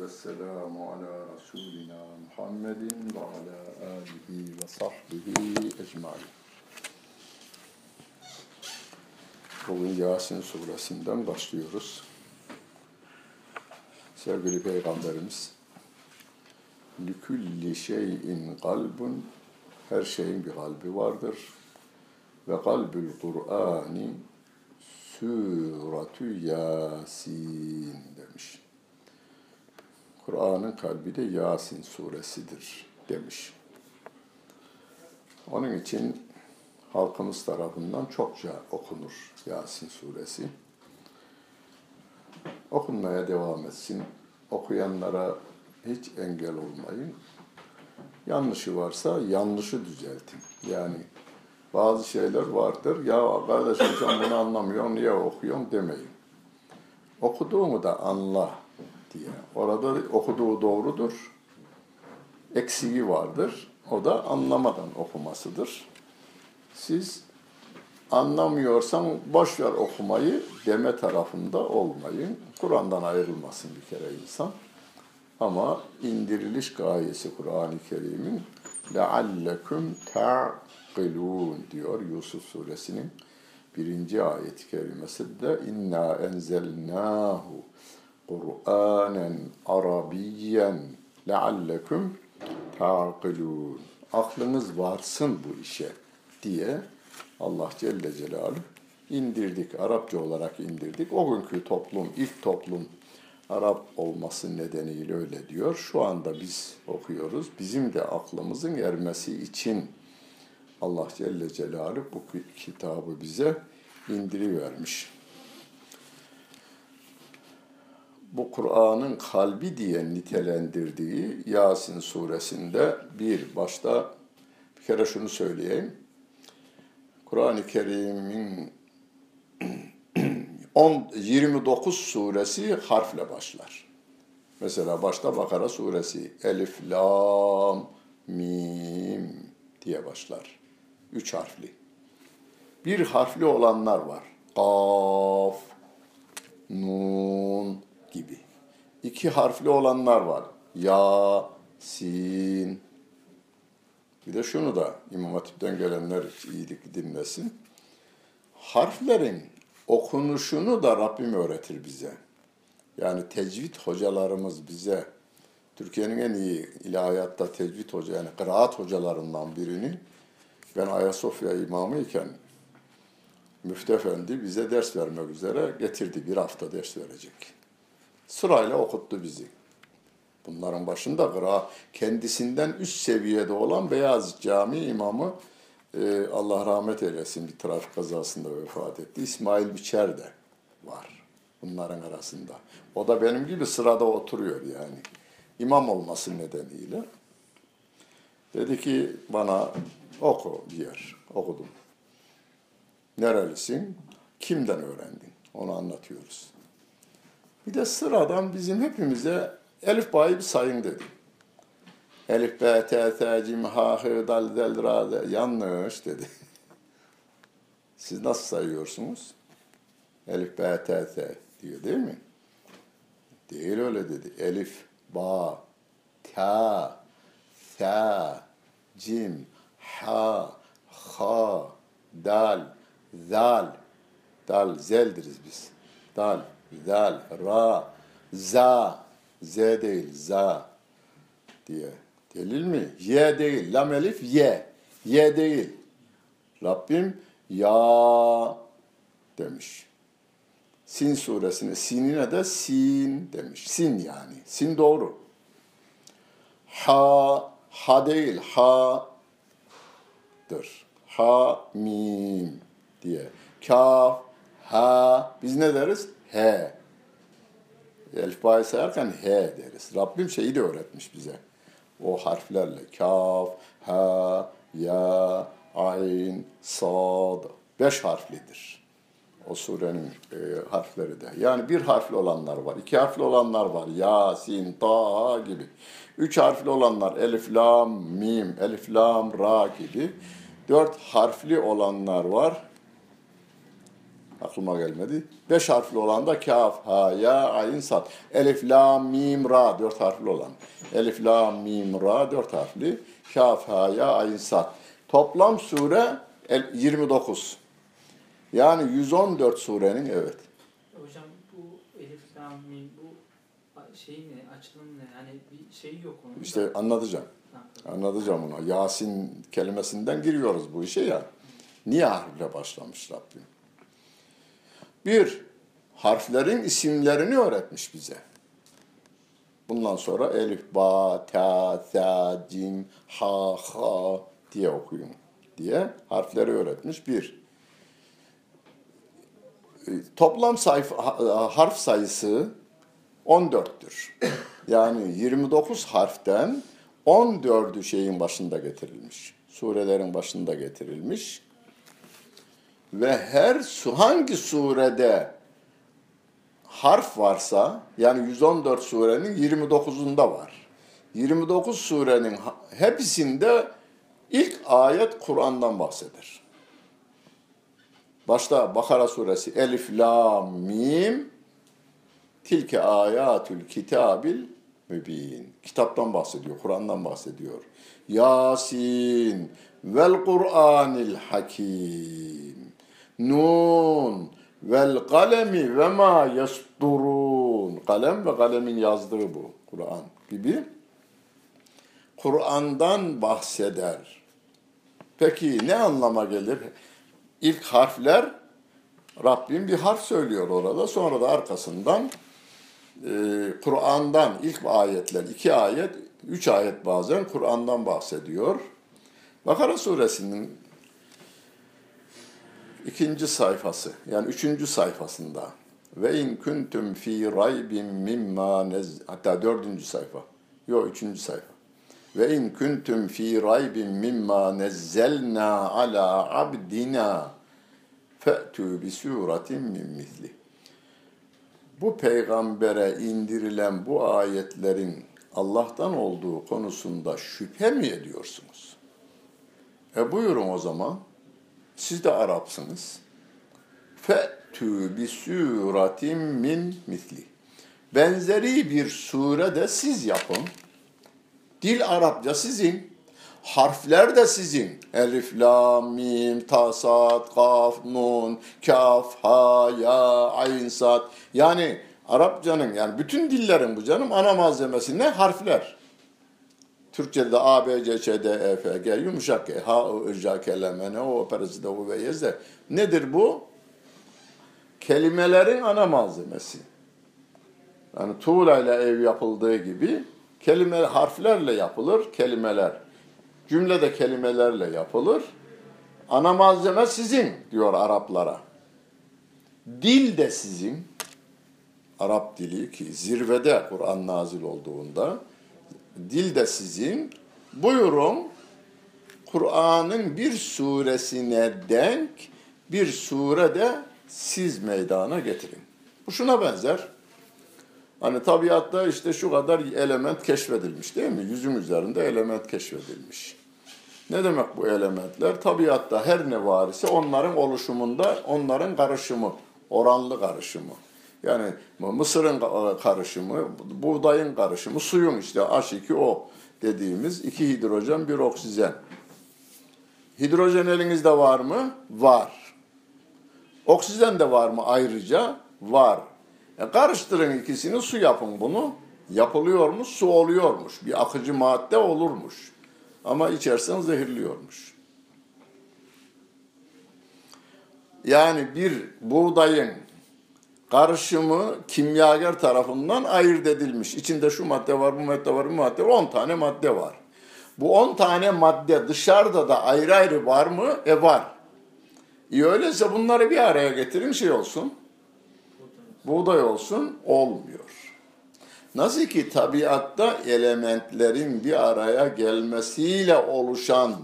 والسلام على رسولنا محمد وعلى آله وصحبه ecmaîn. Bugün Yasin suresinden başlıyoruz. Sevgili Peygamberimiz, لِكُلِّ şeyin kalbun, her şeyin bir kalbi vardır. Ve kalbül Kur'ani Suratü Yasin demiş. Kur'an'ın kalbi de Yasin suresidir demiş. Onun için halkımız tarafından çokça okunur Yasin suresi. Okunmaya devam etsin. Okuyanlara hiç engel olmayın. Yanlışı varsa yanlışı düzeltin. Yani bazı şeyler vardır. Ya kardeşim sen bunu anlamıyorsun, niye okuyorsun demeyin. Okuduğumu da anla diye. Orada okuduğu doğrudur. Eksiği vardır. O da anlamadan okumasıdır. Siz anlamıyorsan boş ver okumayı deme tarafında olmayın. Kur'an'dan ayrılmasın bir kere insan. Ama indiriliş gayesi Kur'an-ı Kerim'in لَعَلَّكُمْ تَعْقِلُونَ diyor Yusuf suresinin birinci ayet-i kerimesinde inna enzelnahu Kur'anen Arabiyen leallekum ta'kilun. Aklınız varsın bu işe diye Allah Celle Celaluhu indirdik. Arapça olarak indirdik. O günkü toplum, ilk toplum Arap olması nedeniyle öyle diyor. Şu anda biz okuyoruz. Bizim de aklımızın ermesi için Allah Celle Celaluhu bu kitabı bize indirivermiş. Bu Kur'an'ın kalbi diye nitelendirdiği Yasin suresinde bir başta bir kere şunu söyleyeyim. Kur'an-ı Kerim'in 10, 29 suresi harfle başlar. Mesela başta Bakara suresi Elif, Lam, Mim diye başlar. Üç harfli. Bir harfli olanlar var. Kaf, Nun gibi. İki harfli olanlar var. Ya, Sin. Bir de şunu da İmam Hatip'ten gelenler iyilik dinlesin. Harflerin okunuşunu da Rabbim öğretir bize. Yani tecvid hocalarımız bize Türkiye'nin en iyi ilahiyatta tecvid hoca yani kıraat hocalarından birini ben Ayasofya imamı iken Müftü Efendi bize ders vermek üzere getirdi. Bir hafta ders verecek. Sırayla okuttu bizi. Bunların başında kıra kendisinden üst seviyede olan Beyaz Cami imamı e, Allah rahmet eylesin bir trafik kazasında vefat etti. İsmail Biçer de var bunların arasında. O da benim gibi sırada oturuyor yani. İmam olması nedeniyle. Dedi ki bana oku diyor. Okudum. Nerelisin? Kimden öğrendin? Onu anlatıyoruz. Bir de sıradan bizim hepimize Elif Ba'yı bir sayın dedi. Elif, B, T, T, Cim, H, H, Dal, Del, Ra, De. Yanlış dedi. Siz nasıl sayıyorsunuz? Elif, B, T, T diyor değil mi? Değil öyle dedi. Elif, Ba, Ta, Sa, Cim, Ha, Ha, Dal, Zal, Dal, Zeldiriz biz. Dal, Zal, Ra, Za, Z değil, Za diye. Delil mi? Y değil. Lam elif Y. Y değil. Rabbim ya demiş. Sin suresine sinine de sin demiş. Sin yani. Sin doğru. Ha ha değil. Ha dır. Ha mim diye. Kaf ha biz ne deriz? He. Elifba'yı sayarken he deriz. Rabbim şeyi de öğretmiş bize o harflerle kaf, ha, ya, ayn, sad beş harflidir. O surenin e, harfleri de. Yani bir harfli olanlar var, iki harfli olanlar var. Yasin, Taha gibi. Üç harfli olanlar elif, lam, mim, elif, lam, ra gibi. Dört harfli olanlar var. Aklıma gelmedi. Beş harfli olan da kaf, ha, ya, ayin, sad. Elif, la, mim, ra. Dört harfli olan. Elif, la, mim, ra. Dört harfli. Kaf, ha, ya, ayin, sad. Toplam sure 29. Yani 114 surenin evet. Hocam bu Elif Lam Mim bu şey ne açılım ne yani bir şey yok onun. da. İşte anlatacağım. Anlatacağım ona. Yasin kelimesinden giriyoruz bu işe ya. Niye harfle başlamış Rabbim? Bir, harflerin isimlerini öğretmiş bize. Bundan sonra elif, ba, ta, sa, cim, ha, ha diye okuyun diye harfleri öğretmiş. Bir, E, toplam sayfa, ha- harf sayısı 14'tür. Yani 29 harften 14'ü şeyin başında getirilmiş. Surelerin başında getirilmiş. Ve her su hangi surede harf varsa yani 114 surenin 29'unda var. 29 surenin hepsinde ilk ayet Kur'an'dan bahseder. Başta Bakara suresi Elif, La, Mim Tilke ayatül kitabil mübin. Kitaptan bahsediyor, Kur'an'dan bahsediyor. Yasin vel Kur'anil hakim. Nun vel kalemi ve ma yasturun. Kalem ve kalemin yazdığı bu Kur'an gibi. Kur'an'dan bahseder. Peki ne anlama gelir? İlk harfler Rabbim bir harf söylüyor orada. Sonra da arkasından e, Kur'an'dan ilk ayetler, iki ayet, üç ayet bazen Kur'an'dan bahsediyor. Bakara suresinin ikinci sayfası, yani üçüncü sayfasında ve in kuntum fi raybin mimma nez hatta dördüncü sayfa. Yok üçüncü sayfa. Ve in kuntum fi raybin mimma nezzelna ala abdina fe'tü bi suratin min misli. Bu peygambere indirilen bu ayetlerin Allah'tan olduğu konusunda şüphe mi ediyorsunuz? E buyurun o zaman. Siz de Arapsınız. Fe'tü bi suratin min misli. Benzeri bir sure de siz yapın. Dil Arapça sizin. Harfler de sizin. Elif, la, mim, ta, sad, kaf, nun, kaf, ha, ya, ayn, sad. Yani Arapçanın yani bütün dillerin bu canım ana malzemesi ne? Harfler. Türkçe'de A, B, C, Ç, D, E, F, G, yumuşak G, H, I, I, J, K, L, M, N, O, operası da U ve Y, Z. Nedir bu? Kelimelerin ana malzemesi. Yani tuğla ile ev yapıldığı gibi kelime harflerle yapılır kelimeler. Cümle de kelimelerle yapılır. Ana malzeme sizin diyor Araplara. Dil de sizin. Arap dili ki zirvede Kur'an nazil olduğunda dil de sizin. Buyurun Kur'an'ın bir suresine denk bir sure de siz meydana getirin. Bu şuna benzer. Hani tabiatta işte şu kadar element keşfedilmiş değil mi? Yüzün üzerinde element keşfedilmiş. Ne demek bu elementler? Tabiatta her ne var ise onların oluşumunda onların karışımı, oranlı karışımı. Yani mısırın karışımı, buğdayın karışımı, suyun işte H2O dediğimiz iki hidrojen bir oksijen. Hidrojen elinizde var mı? Var. Oksijen de var mı ayrıca? Var. E karıştırın ikisini su yapın bunu. Yapılıyormuş, su oluyormuş. Bir akıcı madde olurmuş. Ama içersen zehirliyormuş. Yani bir buğdayın karışımı kimyager tarafından ayırt edilmiş. İçinde şu madde var, bu madde var, bu madde var. 10 tane madde var. Bu 10 tane madde dışarıda da ayrı ayrı var mı? E var. E öyleyse bunları bir araya getirin şey olsun. Buğday olsun olmuyor. Nasıl ki tabiatta elementlerin bir araya gelmesiyle oluşan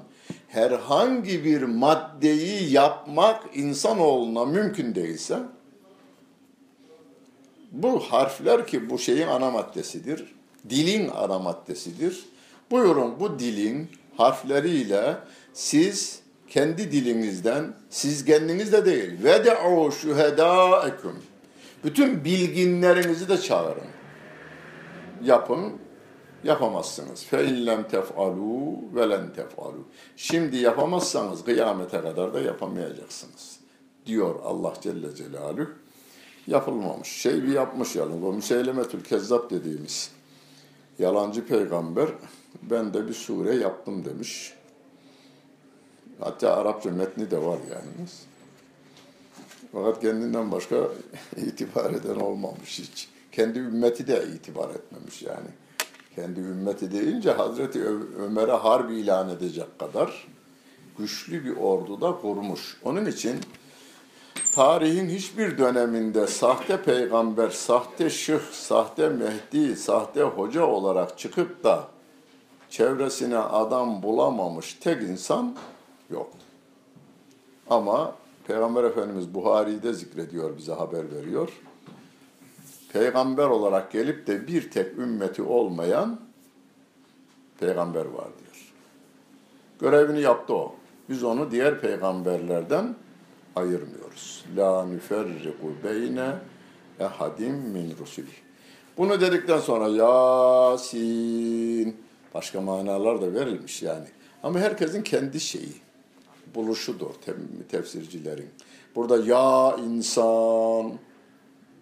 herhangi bir maddeyi yapmak insanoğluna mümkün değilse bu harfler ki bu şeyin ana maddesidir, dilin ana maddesidir. Buyurun bu dilin harfleriyle siz kendi dilinizden, siz kendiniz de değil. Ve de'u şuhedâekum. Bütün bilginlerinizi de çağırın. Yapın, yapamazsınız. Fe illem tef'alû ve len tef'alû. Şimdi yapamazsanız kıyamete kadar da yapamayacaksınız. Diyor Allah Celle Celaluhu. Yapılmamış. Şey bir yapmış yani. O Müseylemetül Kezzab dediğimiz yalancı peygamber ben de bir sure yaptım demiş. Hatta Arapça metni de var yani. Fakat kendinden başka itibar eden olmamış hiç. Kendi ümmeti de itibar etmemiş yani. Kendi ümmeti deyince Hazreti Ömer'e harbi ilan edecek kadar güçlü bir ordu da kurmuş. Onun için tarihin hiçbir döneminde sahte peygamber, sahte şıh, sahte mehdi, sahte hoca olarak çıkıp da çevresine adam bulamamış tek insan yok. Ama Peygamber Efendimiz Buhari'de zikrediyor, bize haber veriyor. Peygamber olarak gelip de bir tek ümmeti olmayan peygamber var diyor. Görevini yaptı o. Biz onu diğer peygamberlerden ayırmıyoruz. La nüferriku beyne ehadim min rusulih. Bunu dedikten sonra Yasin başka manalar da verilmiş yani. Ama herkesin kendi şeyi, buluşudur te- tefsircilerin. Burada ya insan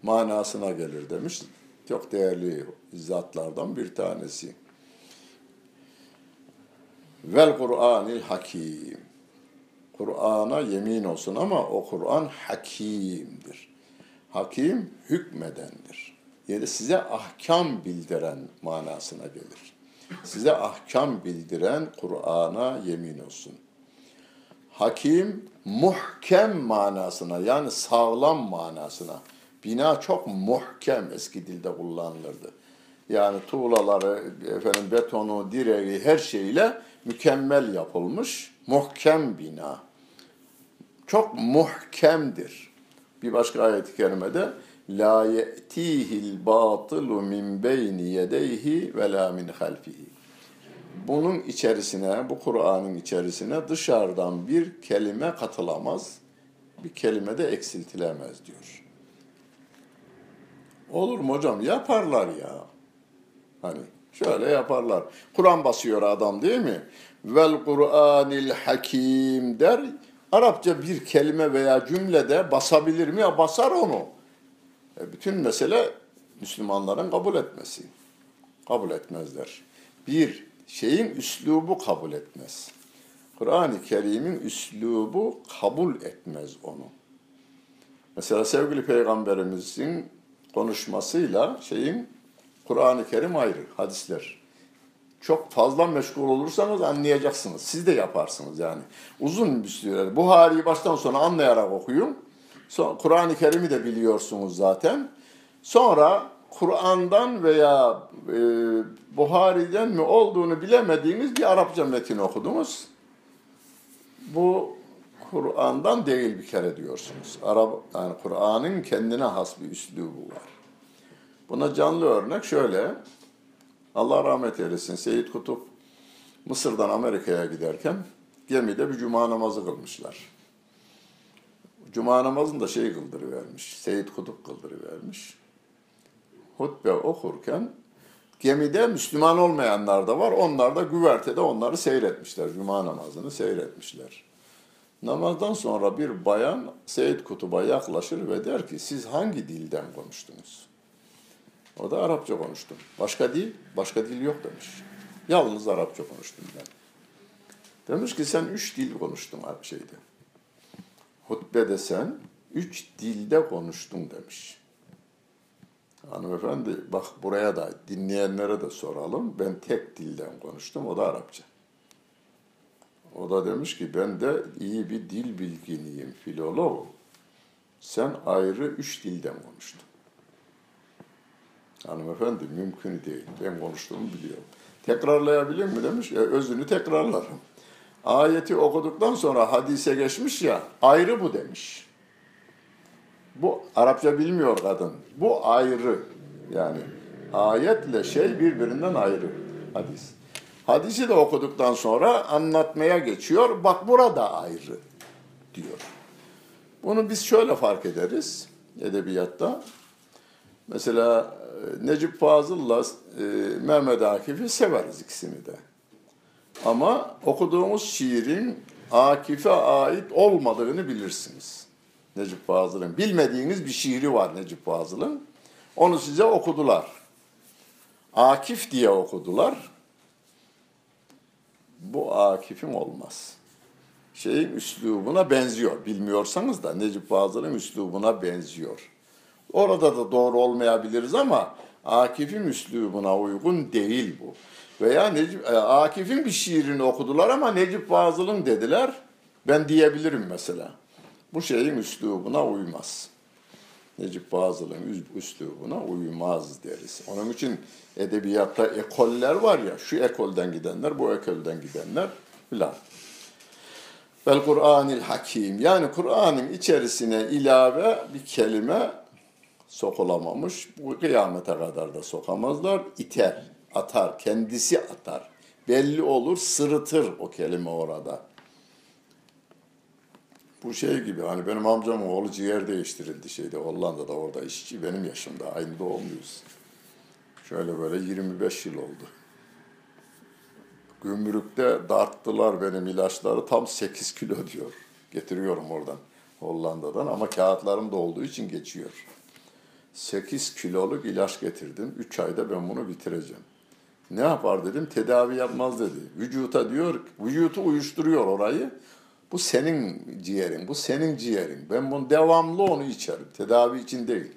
manasına gelir demiş. Çok değerli zatlardan bir tanesi. Vel Kur'anil Hakim. Kur'an'a yemin olsun ama o Kur'an hakimdir. Hakim hükmedendir. Yani size ahkam bildiren manasına gelir. Size ahkam bildiren Kur'an'a yemin olsun. Hakim muhkem manasına yani sağlam manasına. Bina çok muhkem eski dilde kullanılırdı. Yani tuğlaları, efendim betonu, direği her şeyle mükemmel yapılmış muhkem bina. Çok muhkemdir. Bir başka ayet-i kerimede la ye'tihil batılu min beyni yedeyhi ve la min halfihi. Bunun içerisine, bu Kur'an'ın içerisine dışarıdan bir kelime katılamaz, bir kelime de eksiltilemez diyor. Olur mu hocam? Yaparlar ya. Hani şöyle yaparlar. Kur'an basıyor adam değil mi? Vel Kur'anil Hakim der. Arapça bir kelime veya cümlede basabilir mi? Ya basar onu. E bütün mesele Müslümanların kabul etmesi. Kabul etmezler. Bir şeyin üslubu kabul etmez. Kur'an-ı Kerim'in üslubu kabul etmez onu. Mesela sevgili peygamberimizin konuşmasıyla şeyin Kur'an-ı Kerim ayrı, hadisler. Çok fazla meşgul olursanız anlayacaksınız. Siz de yaparsınız yani. Uzun bir süre. Buhari'yi baştan sona anlayarak okuyun. Kur'an-ı Kerim'i de biliyorsunuz zaten. Sonra Kur'an'dan veya e, Buhari'den mi olduğunu bilemediğiniz bir Arapça metin okudunuz. Bu Kur'an'dan değil bir kere diyorsunuz. Arap yani Kur'an'ın kendine has bir üslubu var. Buna canlı örnek şöyle. Allah rahmet eylesin. Seyyid Kutup Mısır'dan Amerika'ya giderken gemide bir cuma namazı kılmışlar. Cuma namazını da şey kıldırıvermiş. Seyyid Kutup kıldırıvermiş. Hutbe okurken gemide Müslüman olmayanlar da var. Onlar da güvertede onları seyretmişler. Cuma namazını seyretmişler. Namazdan sonra bir bayan Seyyid Kutub'a yaklaşır ve der ki siz hangi dilden konuştunuz? O da Arapça konuştum. Başka dil, başka dil yok demiş. Yalnız Arapça konuştum ben. Demiş ki sen üç dil konuştun şeyde. Hutbede sen üç dilde konuştun demiş. Hanımefendi bak buraya da dinleyenlere de soralım. Ben tek dilden konuştum, o da Arapça. O da demiş ki ben de iyi bir dil bilginiyim, filologum. Sen ayrı üç dilden konuştun. Hanımefendi mümkün değil. Ben konuştuğumu biliyorum. Tekrarlayabilir mi demiş. E, özünü tekrarlarım. Ayeti okuduktan sonra hadise geçmiş ya ayrı bu demiş. Bu Arapça bilmiyor kadın. Bu ayrı. Yani ayetle şey birbirinden ayrı hadis. Hadisi de okuduktan sonra anlatmaya geçiyor. Bak burada ayrı diyor. Bunu biz şöyle fark ederiz edebiyatta. Mesela e, Necip Fazıl'la e, Mehmet Akif'i severiz ikisini de. Ama okuduğumuz şiirin Akif'e ait olmadığını bilirsiniz. Necip Fazıl'ın. Bilmediğiniz bir şiiri var Necip Fazıl'ın. Onu size okudular. Akif diye okudular. Bu Akif'im olmaz. Şeyin üslubuna benziyor. Bilmiyorsanız da Necip Fazıl'ın üslubuna benziyor. Orada da doğru olmayabiliriz ama Akif'in üslubuna uygun değil bu. Veya Necip, e, Akif'in bir şiirini okudular ama Necip Fazıl'ın dediler. Ben diyebilirim mesela. Bu şeyin üslubuna uymaz. Necip Fazıl'ın üslubuna uymaz deriz. Onun için edebiyatta ekoller var ya, şu ekolden gidenler, bu ekolden gidenler filan. Vel Kur'anil Hakim. Yani Kur'an'ın içerisine ilave bir kelime sokulamamış. Bu kıyamete kadar da sokamazlar. İter, atar, kendisi atar. Belli olur, sırıtır o kelime orada. Bu şey gibi hani benim amcamın oğlu ciğer değiştirildi şeyde Hollanda'da orada işçi benim yaşımda aynı doğumluyuz. Şöyle böyle 25 yıl oldu. Gümrükte darttılar benim ilaçları tam 8 kilo diyor. Getiriyorum oradan Hollanda'dan ama kağıtlarım da olduğu için geçiyor. 8 kiloluk ilaç getirdim. 3 ayda ben bunu bitireceğim. Ne yapar dedim tedavi yapmaz dedi. Vücuta diyor, vücutu uyuşturuyor orayı. Bu senin ciğerin, bu senin ciğerin. Ben bunu devamlı onu içerim. Tedavi için değil.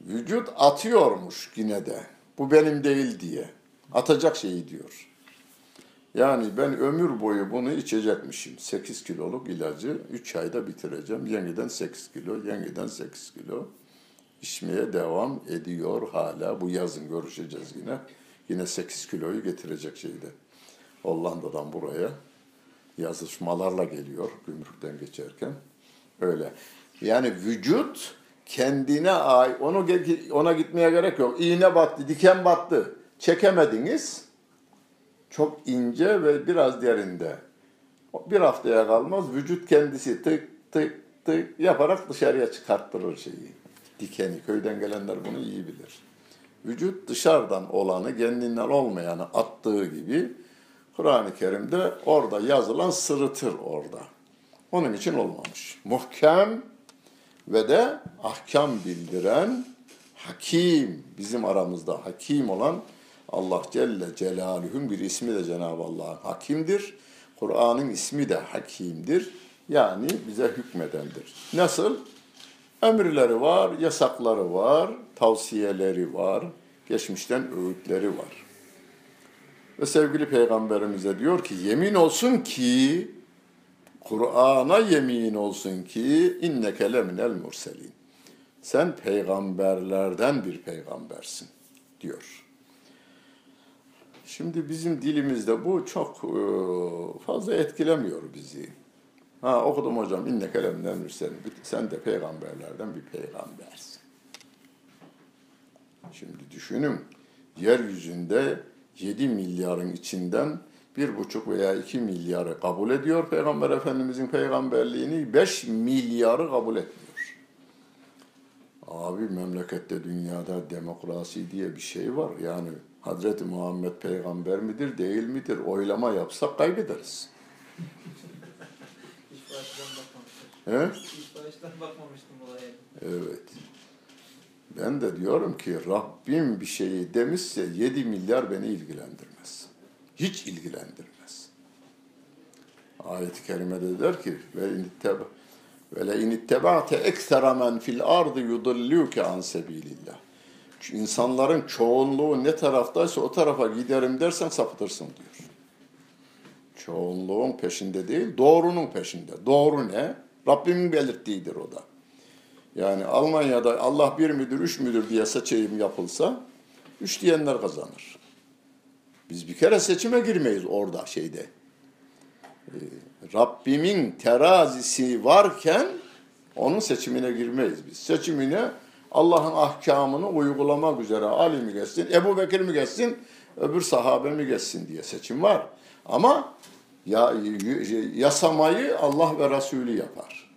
Vücut atıyormuş yine de. Bu benim değil diye. Atacak şeyi diyor. Yani ben ömür boyu bunu içecekmişim. 8 kiloluk ilacı 3 ayda bitireceğim. Yeniden 8 kilo, yeniden 8 kilo. İçmeye devam ediyor hala. Bu yazın görüşeceğiz yine. Yine 8 kiloyu getirecek şeyde. Hollanda'dan buraya yazışmalarla geliyor gümrükten geçerken. Öyle. Yani vücut kendine ait, onu ona gitmeye gerek yok. İğne battı, diken battı. Çekemediniz. Çok ince ve biraz derinde. Bir haftaya kalmaz vücut kendisi tık tık tık yaparak dışarıya çıkarttırır şeyi. Dikeni. Köyden gelenler bunu iyi bilir. Vücut dışarıdan olanı kendinden olmayanı attığı gibi Kur'an-ı Kerim'de orada yazılan sırıtır orada. Onun için olmamış. Muhkem ve de ahkam bildiren hakim, bizim aramızda hakim olan Allah Celle Celaluhu'nun bir ismi de Cenab-ı Allah'ın hakimdir. Kur'an'ın ismi de hakimdir. Yani bize hükmedendir. Nasıl? Emirleri var, yasakları var, tavsiyeleri var, geçmişten öğütleri var. Ve sevgili peygamberimize diyor ki yemin olsun ki Kur'an'a yemin olsun ki inneke leminel murselin. Sen peygamberlerden bir peygambersin diyor. Şimdi bizim dilimizde bu çok e, fazla etkilemiyor bizi. Ha okudum hocam inneke leminel murselin. Sen de peygamberlerden bir peygambersin. Şimdi düşünün yeryüzünde 7 milyarın içinden bir buçuk veya iki milyarı kabul ediyor Peygamber Efendimizin peygamberliğini, beş milyarı kabul etmiyor. Abi memlekette dünyada demokrasi diye bir şey var. Yani Hazreti Muhammed peygamber midir değil midir oylama yapsak kaybederiz. Baştan bakmamıştım. He? Baştan bakmamıştım olaya. Evet. Ben de diyorum ki Rabbim bir şeyi demişse 7 milyar beni ilgilendirmez. Hiç ilgilendirmez. Ayet-i kerimede der ki ve initteba ve le eksera men fil ardı yudilluke an sebilillah. İnsanların çoğunluğu ne taraftaysa o tarafa giderim dersen sapıtırsın diyor. Çoğunluğun peşinde değil, doğrunun peşinde. Doğru ne? Rabbimin belirttiğidir o da. Yani Almanya'da Allah bir müdür, üç müdür diye seçim yapılsa, üç diyenler kazanır. Biz bir kere seçime girmeyiz orada şeyde. Ee, Rabbimin terazisi varken onun seçimine girmeyiz biz. Seçimine Allah'ın ahkamını uygulamak üzere Ali mi geçsin, Ebu Bekir mi geçsin, öbür sahabe mi geçsin diye seçim var. Ama ya, yasamayı Allah ve Resulü yapar.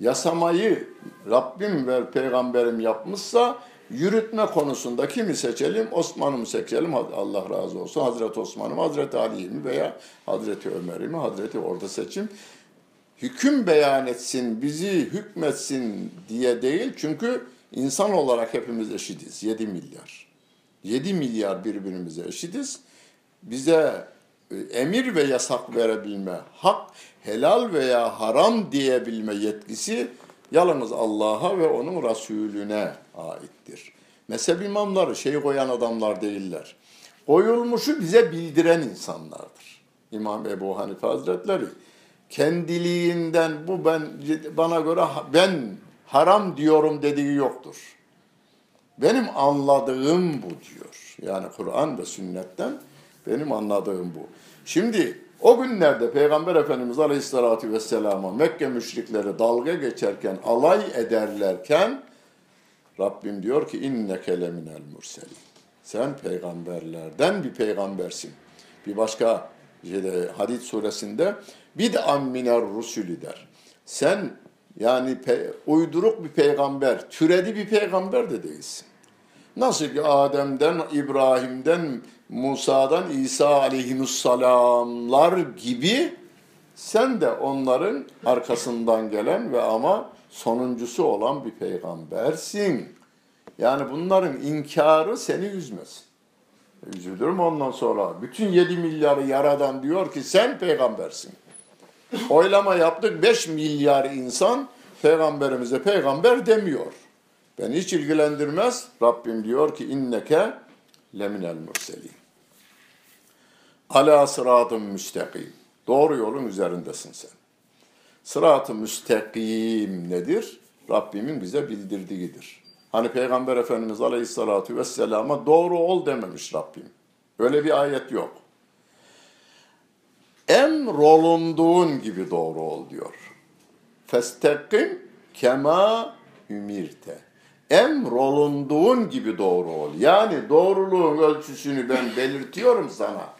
Yasamayı Rabbim ve Peygamberim yapmışsa yürütme konusunda kimi seçelim? Osman'ı mı seçelim? Allah razı olsun. Hazreti Osman'ı mı, Hazreti Ali'yi mi veya Hazreti Ömer'i mi, Hazreti orada seçim. Hüküm beyan etsin, bizi hükmetsin diye değil. Çünkü insan olarak hepimiz eşitiz. 7 milyar. 7 milyar birbirimize eşitiz. Bize emir ve yasak verebilme, hak, helal veya haram diyebilme yetkisi yalnız Allah'a ve onun Resulüne aittir. Mezhep imamları şey koyan adamlar değiller. Koyulmuşu bize bildiren insanlardır. İmam Ebu Hanife Hazretleri kendiliğinden bu ben bana göre ben haram diyorum dediği yoktur. Benim anladığım bu diyor. Yani Kur'an ve sünnetten benim anladığım bu. Şimdi o günlerde Peygamber Efendimiz Aleyhisselatü Vesselam'a Mekke müşrikleri dalga geçerken, alay ederlerken Rabbim diyor ki inneke leminel murselin. Sen peygamberlerden bir peygambersin. Bir başka şeyde, Hadid suresinde bid'an miner rusulü der. Sen yani pe, uyduruk bir peygamber, türedi bir peygamber de değilsin. Nasıl ki Adem'den, İbrahim'den, Musa'dan, İsa aleyhisselamlar gibi sen de onların arkasından gelen ve ama sonuncusu olan bir peygambersin. Yani bunların inkarı seni üzmez. Üzülürüm ondan sonra. Bütün 7 milyarı yaradan diyor ki sen peygambersin. Oylama yaptık 5 milyar insan peygamberimize peygamber demiyor. Beni hiç ilgilendirmez. Rabbim diyor ki inneke leminel murselin. Ala sıratın müstakim. Doğru yolun üzerindesin sen. Sırat-ı müstakim nedir? Rabbimin bize bildirdiğidir. Hani Peygamber Efendimiz Aleyhisselatü Vesselam'a doğru ol dememiş Rabbim. Öyle bir ayet yok. Emrolunduğun gibi doğru ol diyor. Festekim kema ümirte. Emrolunduğun gibi doğru ol. Yani doğruluğun ölçüsünü ben belirtiyorum sana.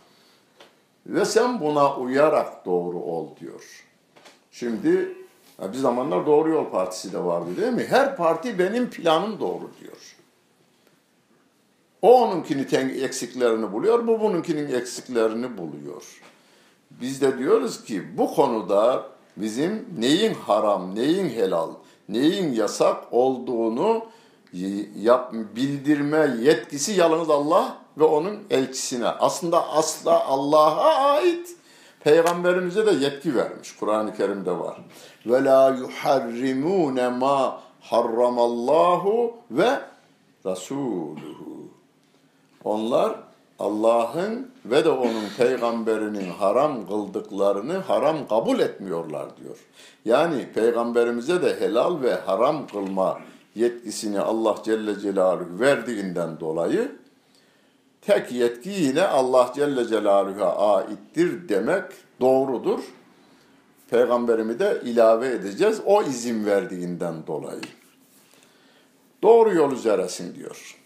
Ve sen buna uyarak doğru ol diyor. Şimdi bir zamanlar Doğru Yol Partisi de vardı değil mi? Her parti benim planım doğru diyor. O onunkini eksiklerini buluyor, bu bununkinin eksiklerini buluyor. Biz de diyoruz ki bu konuda bizim neyin haram, neyin helal, neyin yasak olduğunu yap, bildirme yetkisi yalnız Allah ve onun elçisine. Aslında asla Allah'a ait Peygamberimize de yetki vermiş. Kur'an-ı Kerim'de var. Ve la yuharrimune ma harramallahu ve rasuluhu. Onlar Allah'ın ve de onun peygamberinin haram kıldıklarını haram kabul etmiyorlar diyor. Yani peygamberimize de helal ve haram kılma yetkisini Allah Celle Celaluhu verdiğinden dolayı tek yetki yine Allah Celle Celaluhu'ya aittir demek doğrudur. Peygamberimi de ilave edeceğiz o izin verdiğinden dolayı. Doğru yol üzeresin diyor.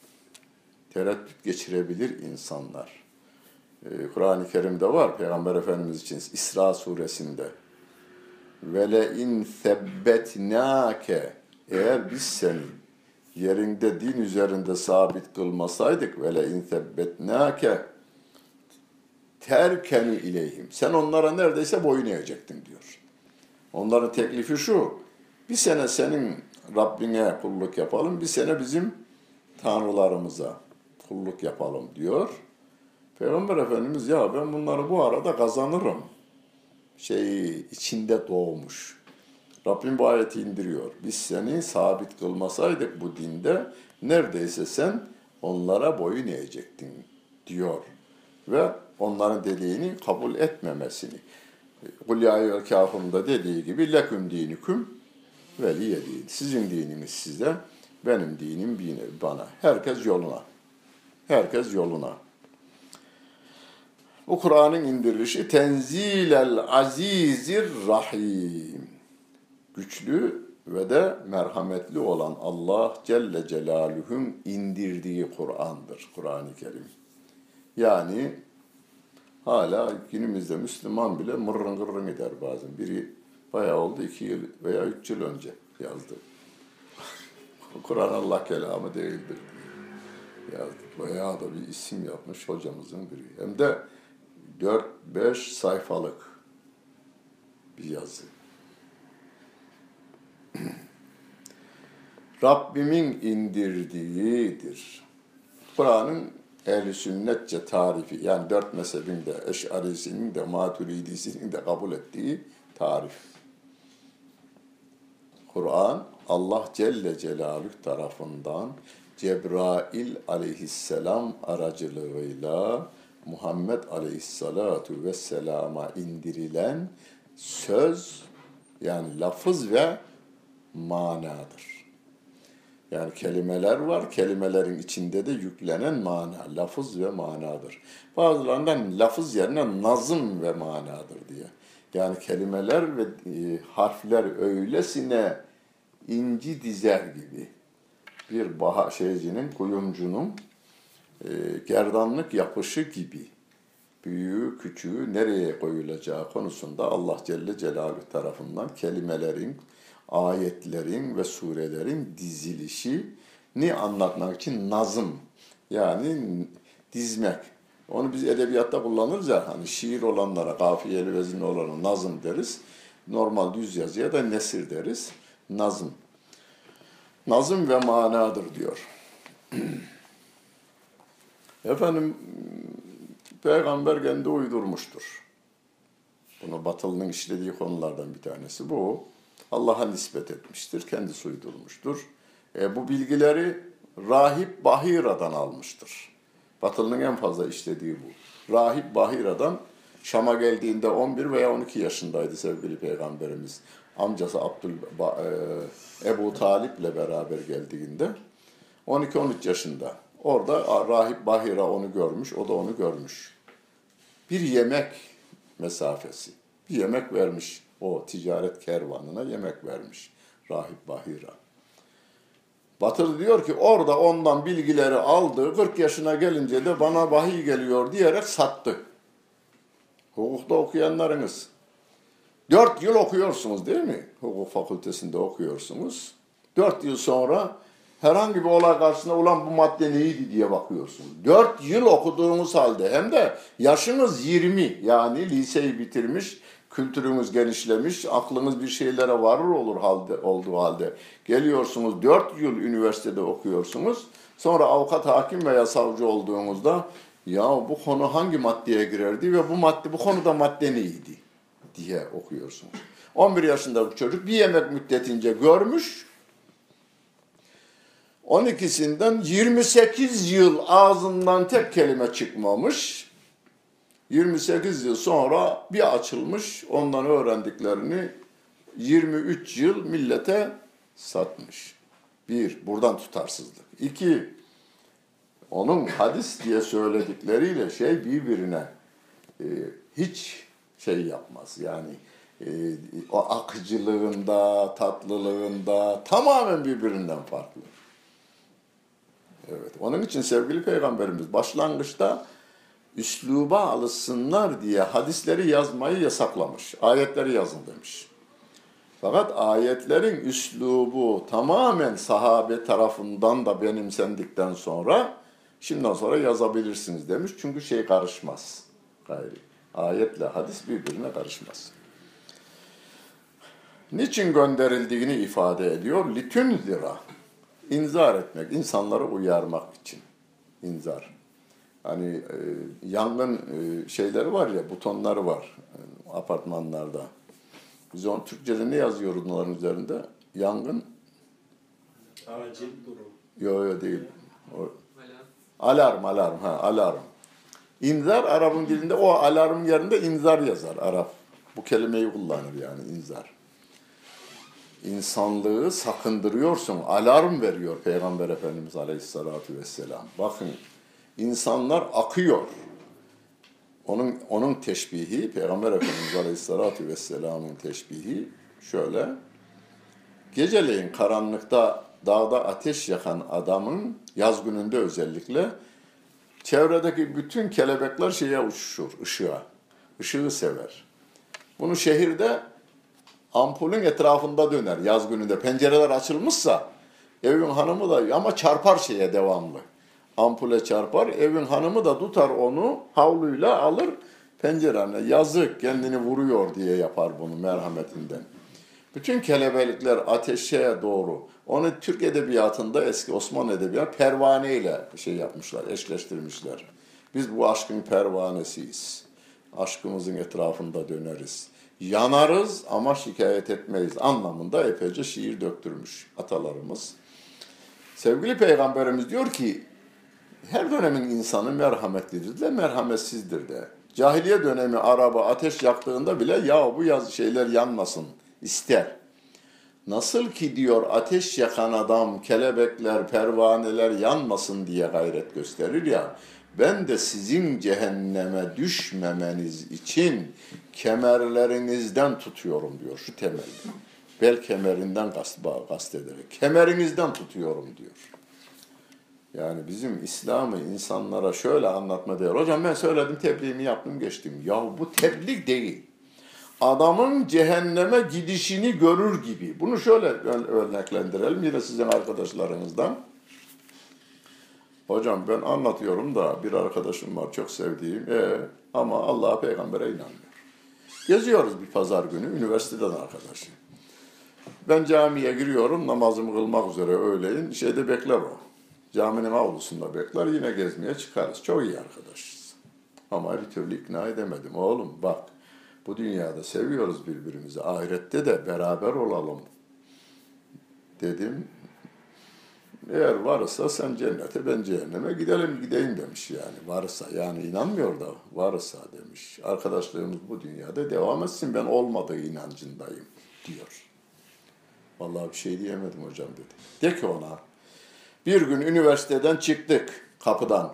Tereddüt geçirebilir insanlar. Ee, Kur'an-ı Kerim'de var Peygamber Efendimiz için İsra suresinde. Vele in sebbetnake eğer biz seni yerinde din üzerinde sabit kılmasaydık ve le in sebbetnake terkenu ileyhim. Sen onlara neredeyse boyun eğecektin diyor. Onların teklifi şu. Bir sene senin Rabbine kulluk yapalım, bir sene bizim tanrılarımıza kulluk yapalım diyor. Peygamber Efendimiz ya ben bunları bu arada kazanırım. Şey içinde doğmuş. Rabbim bu ayeti indiriyor. Biz seni sabit kılmasaydık bu dinde neredeyse sen onlara boyun eğecektin diyor. Ve onların dediğini kabul etmemesini. Kul ya kafirun dediği gibi leküm diniküm veliye din. Sizin dininiz size, benim dinim bana. Herkes yoluna. Herkes yoluna. Bu Kur'an'ın indirilişi tenzilel azizir rahim güçlü ve de merhametli olan Allah Celle Celaluhu'nun indirdiği Kur'an'dır. Kur'an-ı Kerim. Yani hala günümüzde Müslüman bile mırrın gırrın eder bazen. Biri bayağı oldu iki yıl veya üç yıl önce yazdı. Kur'an Allah kelamı değildir yazdı. Bayağı da bir isim yapmış hocamızın biri. Hem de 4-5 sayfalık bir yazı. Rabbimin indirdiğidir. Kur'an'ın ehl sünnetçe tarifi yani dört mezhebin de Eş'arisinin de Maturidisinin de kabul ettiği tarif. Kur'an Allah Celle Celaluhu tarafından Cebrail aleyhisselam aracılığıyla Muhammed aleyhissalatu vesselama indirilen söz yani lafız ve manadır. Yani kelimeler var, kelimelerin içinde de yüklenen mana, lafız ve manadır. Bazılarından lafız yerine nazım ve manadır diye. Yani kelimeler ve e, harfler öylesine inci dizer gibi bir baha şeycinin, kuyumcunun e, gerdanlık yapışı gibi büyüğü, küçüğü nereye koyulacağı konusunda Allah Celle Celaluhu tarafından kelimelerin, ayetlerin ve surelerin dizilişini anlatmak için nazım yani dizmek. Onu biz edebiyatta kullanırız ya hani şiir olanlara kafiyeli vezinli olana nazım deriz. Normal düz yazıya da nesir deriz. Nazım. Nazım ve manadır diyor. Efendim peygamber kendi uydurmuştur. Bunu batılının işlediği konulardan bir tanesi bu. Allah'a nispet etmiştir, kendisi uydurmuştur. E, bu bilgileri Rahip Bahira'dan almıştır. Batılının en fazla işlediği bu. Rahip Bahira'dan Şam'a geldiğinde 11 veya 12 yaşındaydı sevgili peygamberimiz. Amcası Abdül e, Ebu Talip'le beraber geldiğinde 12-13 yaşında. Orada Rahip Bahira onu görmüş, o da onu görmüş. Bir yemek mesafesi. Bir yemek vermiş o ticaret kervanına yemek vermiş Rahip Bahira. Batır diyor ki orada ondan bilgileri aldı. 40 yaşına gelince de bana vahiy geliyor diyerek sattı. Hukukta okuyanlarınız. Dört yıl okuyorsunuz değil mi? Hukuk fakültesinde okuyorsunuz. Dört yıl sonra herhangi bir olay karşısında ulan bu madde neydi diye bakıyorsunuz. Dört yıl okuduğunuz halde hem de yaşınız 20 yani liseyi bitirmiş kültürünüz genişlemiş, aklınız bir şeylere varır olur halde, olduğu halde. Geliyorsunuz, dört yıl üniversitede okuyorsunuz. Sonra avukat, hakim veya savcı olduğunuzda ya bu konu hangi maddeye girerdi ve bu madde bu konuda madde neydi diye okuyorsunuz. 11 yaşında bu çocuk bir yemek müddetince görmüş. 12'sinden 28 yıl ağzından tek kelime çıkmamış. 28 yıl sonra bir açılmış, ondan öğrendiklerini 23 yıl millete satmış. Bir, buradan tutarsızlık. İki, onun hadis diye söyledikleriyle şey birbirine e, hiç şey yapmaz. Yani e, o akıcılığında, tatlılığında tamamen birbirinden farklı. Evet. Onun için sevgili peygamberimiz başlangıçta üsluba alışsınlar diye hadisleri yazmayı yasaklamış. Ayetleri yazın demiş. Fakat ayetlerin üslubu tamamen sahabe tarafından da benimsendikten sonra şimdiden sonra yazabilirsiniz demiş. Çünkü şey karışmaz. Gayri. Ayetle hadis birbirine karışmaz. Niçin gönderildiğini ifade ediyor. Litün zira. İnzar etmek, insanları uyarmak için. İnzar. Hani e, yangın e, şeyleri var ya, butonları var e, apartmanlarda. Biz on Türkçe'de ne yazıyoruz onların üzerinde? Yangın. Acil durum. Yok yok değil. O, alarm, alarm, ha alarm. İnzar Arap'ın dilinde o alarm yerinde inzar yazar Arap. Bu kelimeyi kullanır yani inzar. İnsanlığı sakındırıyorsun, alarm veriyor Peygamber Efendimiz Aleyhisselatü Vesselam. Bakın insanlar akıyor. Onun onun teşbihi Peygamber Efendimiz Aleyhisselatü Vesselam'ın teşbihi şöyle Geceleyin karanlıkta dağda ateş yakan adamın yaz gününde özellikle çevredeki bütün kelebekler şeye uçuşur, ışığa. Işığı sever. Bunu şehirde ampulün etrafında döner yaz gününde. Pencereler açılmışsa evin hanımı da ama çarpar şeye devamlı. Ampule çarpar. Evin hanımı da tutar onu havluyla alır pencerene. Yazık kendini vuruyor diye yapar bunu merhametinden. Bütün kelebekler ateşe doğru. Onu Türk edebiyatında eski Osmanlı edebiyatı pervane ile şey yapmışlar, eşleştirmişler. Biz bu aşkın pervanesiyiz. Aşkımızın etrafında döneriz. Yanarız ama şikayet etmeyiz anlamında epeyce şiir döktürmüş atalarımız. Sevgili Peygamberimiz diyor ki her dönemin insanı merhametlidir de merhametsizdir de. Cahiliye dönemi araba ateş yaktığında bile ya bu yaz şeyler yanmasın ister. Nasıl ki diyor ateş yakan adam kelebekler, pervaneler yanmasın diye gayret gösterir ya. Ben de sizin cehenneme düşmemeniz için kemerlerinizden tutuyorum diyor şu temelde. Bel kemerinden kast, kastederek. Kemerinizden tutuyorum diyor. Yani bizim İslam'ı insanlara şöyle anlatma diyor. Hocam ben söyledim tebliğimi yaptım geçtim. Ya bu tebliğ değil. Adamın cehenneme gidişini görür gibi. Bunu şöyle örneklendirelim yine sizin arkadaşlarınızdan. Hocam ben anlatıyorum da bir arkadaşım var çok sevdiğim e, ama Allah'a peygambere inanmıyor. Geziyoruz bir pazar günü üniversiteden arkadaşım. Ben camiye giriyorum namazımı kılmak üzere öğleyin şeyde bekler o. Caminin avlusunda bekler yine gezmeye çıkarız. Çok iyi arkadaşız. Ama bir türlü ikna edemedim. Oğlum bak bu dünyada seviyoruz birbirimizi. Ahirette de beraber olalım dedim. Eğer varsa sen cennete ben cehenneme gidelim gideyim demiş yani varsa yani inanmıyor da varsa demiş. Arkadaşlığımız bu dünyada devam etsin ben olmadığı inancındayım diyor. Vallahi bir şey diyemedim hocam dedi. De ki ona bir gün üniversiteden çıktık kapıdan.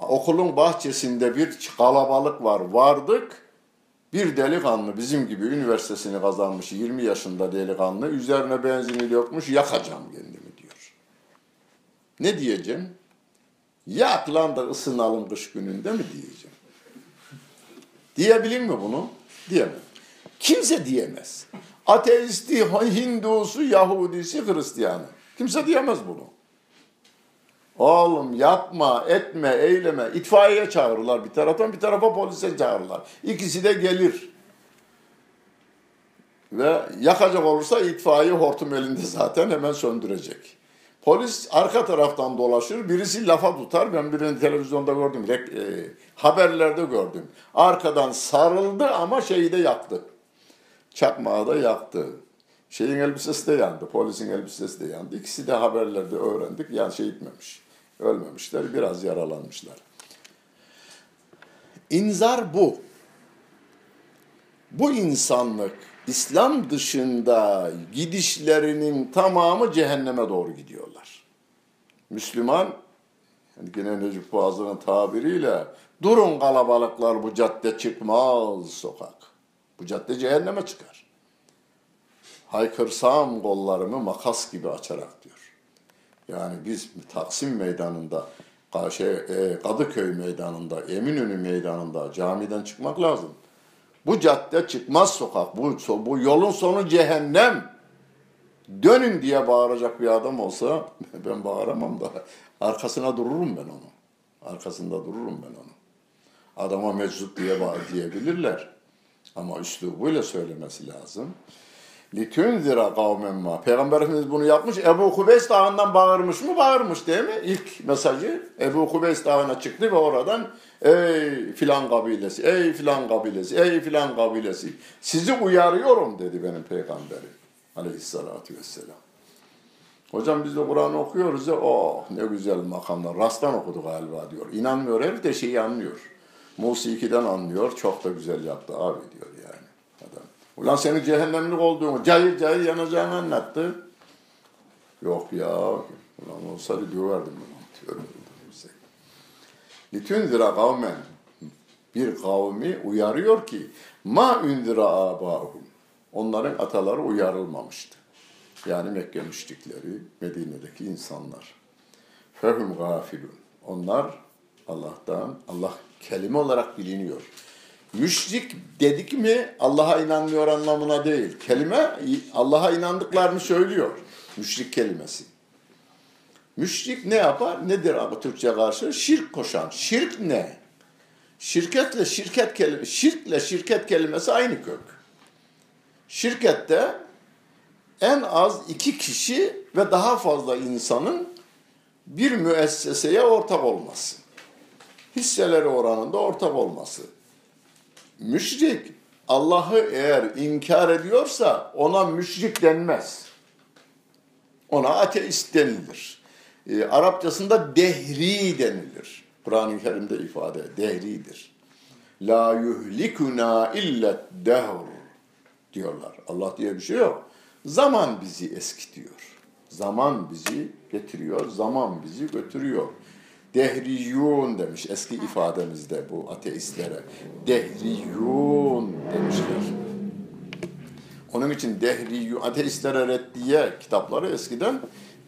Okulun bahçesinde bir kalabalık var. Vardık. Bir delikanlı bizim gibi üniversitesini kazanmış 20 yaşında delikanlı üzerine benzini yokmuş yakacağım kendimi diyor. Ne diyeceğim? Yak lan da ısınalım kış gününde mi diyeceğim. Diyebilir mi bunu? Diyemem. Kimse diyemez. Ateisti, Hindusu, Yahudisi, Hristiyanı. Kimse diyemez bunu. Oğlum yapma, etme, eyleme. İtfaiye çağırırlar bir taraftan, bir tarafa polise çağırırlar. İkisi de gelir. Ve yakacak olursa itfaiye hortum elinde zaten hemen söndürecek. Polis arka taraftan dolaşır, birisi lafa tutar. Ben birini televizyonda gördüm, e, haberlerde gördüm. Arkadan sarıldı ama şeyi de yaktı. Çakmağı da yaktı. Şeyin elbisesi de yandı, polisin elbisesi de yandı. İkisi de haberlerde öğrendik, yani şey gitmemiş. Ölmemişler, biraz yaralanmışlar. İnzar bu. Bu insanlık İslam dışında gidişlerinin tamamı cehenneme doğru gidiyorlar. Müslüman, yani gene Necip Fazıl'ın tabiriyle durun kalabalıklar bu cadde çıkmaz sokak. Bu cadde cehenneme çıkar. Haykırsam kollarımı makas gibi açarak diyor. Yani biz Taksim Meydanı'nda, şey, e, Kadıköy Meydanı'nda, Eminönü Meydanı'nda camiden çıkmak lazım. Bu cadde çıkmaz sokak, bu, bu yolun sonu cehennem. Dönün diye bağıracak bir adam olsa ben bağıramam da arkasına dururum ben onu. Arkasında dururum ben onu. Adama meczup diye bağır diyebilirler. Ama üslubuyla söylemesi lazım. Litünzira kavmen ma. Peygamberimiz bunu yapmış. Ebu Kubeys dağından bağırmış mı? Bağırmış değil mi? İlk mesajı Ebu Kubeys dağına çıktı ve oradan ey filan kabilesi, ey filan kabilesi, ey filan kabilesi. Sizi uyarıyorum dedi benim peygamberim. Aleyhissalatü vesselam. Hocam biz de Kur'an okuyoruz ya, oh ne güzel makamlar. Rasttan okudu galiba diyor. İnanmıyor herif de şeyi anlıyor. Musiki'den anlıyor. Çok da güzel yaptı abi diyor. Ulan senin cehennemlik olduğunu, cayır cayır yanacağını anlattı. Yok ya. Ulan olsa bir döverdim bunu diyorum. Litünzira kavmen. Bir kavmi uyarıyor ki ma ündira abahum. Onların ataları uyarılmamıştı. Yani Mekke müşrikleri, Medine'deki insanlar. Fehum gafilun. Onlar Allah'tan, Allah kelime olarak biliniyor. Müşrik dedik mi Allah'a inanmıyor anlamına değil. Kelime Allah'a inandıklarını söylüyor. Müşrik kelimesi. Müşrik ne yapar? Nedir abi Türkçe karşı? Şirk koşan. Şirk ne? Şirketle şirket kelime, şirkle şirket kelimesi aynı kök. Şirkette en az iki kişi ve daha fazla insanın bir müesseseye ortak olması. Hisseleri oranında ortak olması. Müşrik Allah'ı eğer inkar ediyorsa ona müşrik denmez. Ona ateist denilir. E, Arapçasında dehri denilir. Kur'an-ı Kerim'de ifade dehridir. La yuhlikuna illet dehr diyorlar. Allah diye bir şey yok. Zaman bizi eskitiyor. Zaman bizi getiriyor, zaman bizi götürüyor. Dehriyun demiş eski ifademizde bu ateistlere. Dehriyun demişler. Onun için dehriyun, ateistlere reddiye kitapları eskiden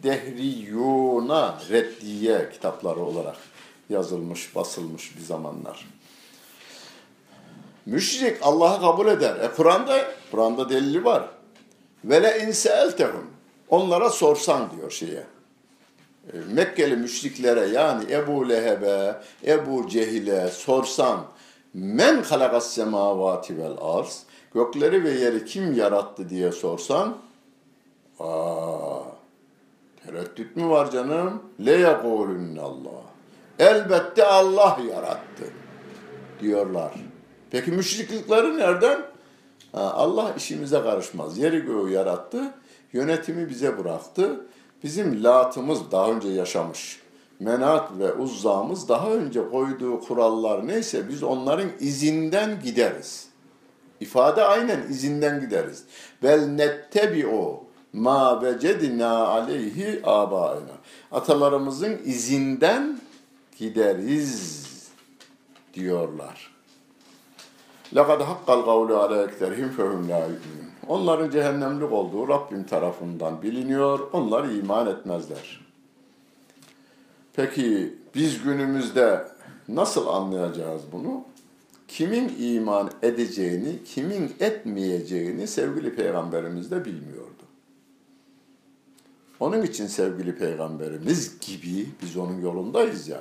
dehriyuna reddiye kitapları olarak yazılmış, basılmış bir zamanlar. Müşrik Allah'ı kabul eder. E Kur'an'da Kur'an'da delili var. Ve le inseeltehum. Onlara sorsan diyor şeye. E, Mekkeli müşriklere yani Ebu Leheb'e, Ebu Cehil'e sorsan men halakas semavati vel arz gökleri ve yeri kim yarattı diye sorsan aa tereddüt mü var canım? Le Allah. Elbette Allah yarattı diyorlar. Peki müşriklikleri nereden? Ha, Allah işimize karışmaz. Yeri göğü yarattı, yönetimi bize bıraktı. Bizim latımız daha önce yaşamış. Menat ve uzzamız daha önce koyduğu kurallar neyse biz onların izinden gideriz. İfade aynen izinden gideriz. Vel nettebi'u ma vecedina aleyhi abaina. Atalarımızın izinden gideriz diyorlar. لَقَدْ حَقَّ الْقَوْلُ عَلَى اَكْتَرِهِمْ فَهُمْ لَا يُؤْمِنُونَ Onların cehennemlik olduğu Rabbim tarafından biliniyor. Onlar iman etmezler. Peki biz günümüzde nasıl anlayacağız bunu? Kimin iman edeceğini, kimin etmeyeceğini sevgili peygamberimiz de bilmiyordu. Onun için sevgili peygamberimiz gibi biz onun yolundayız ya.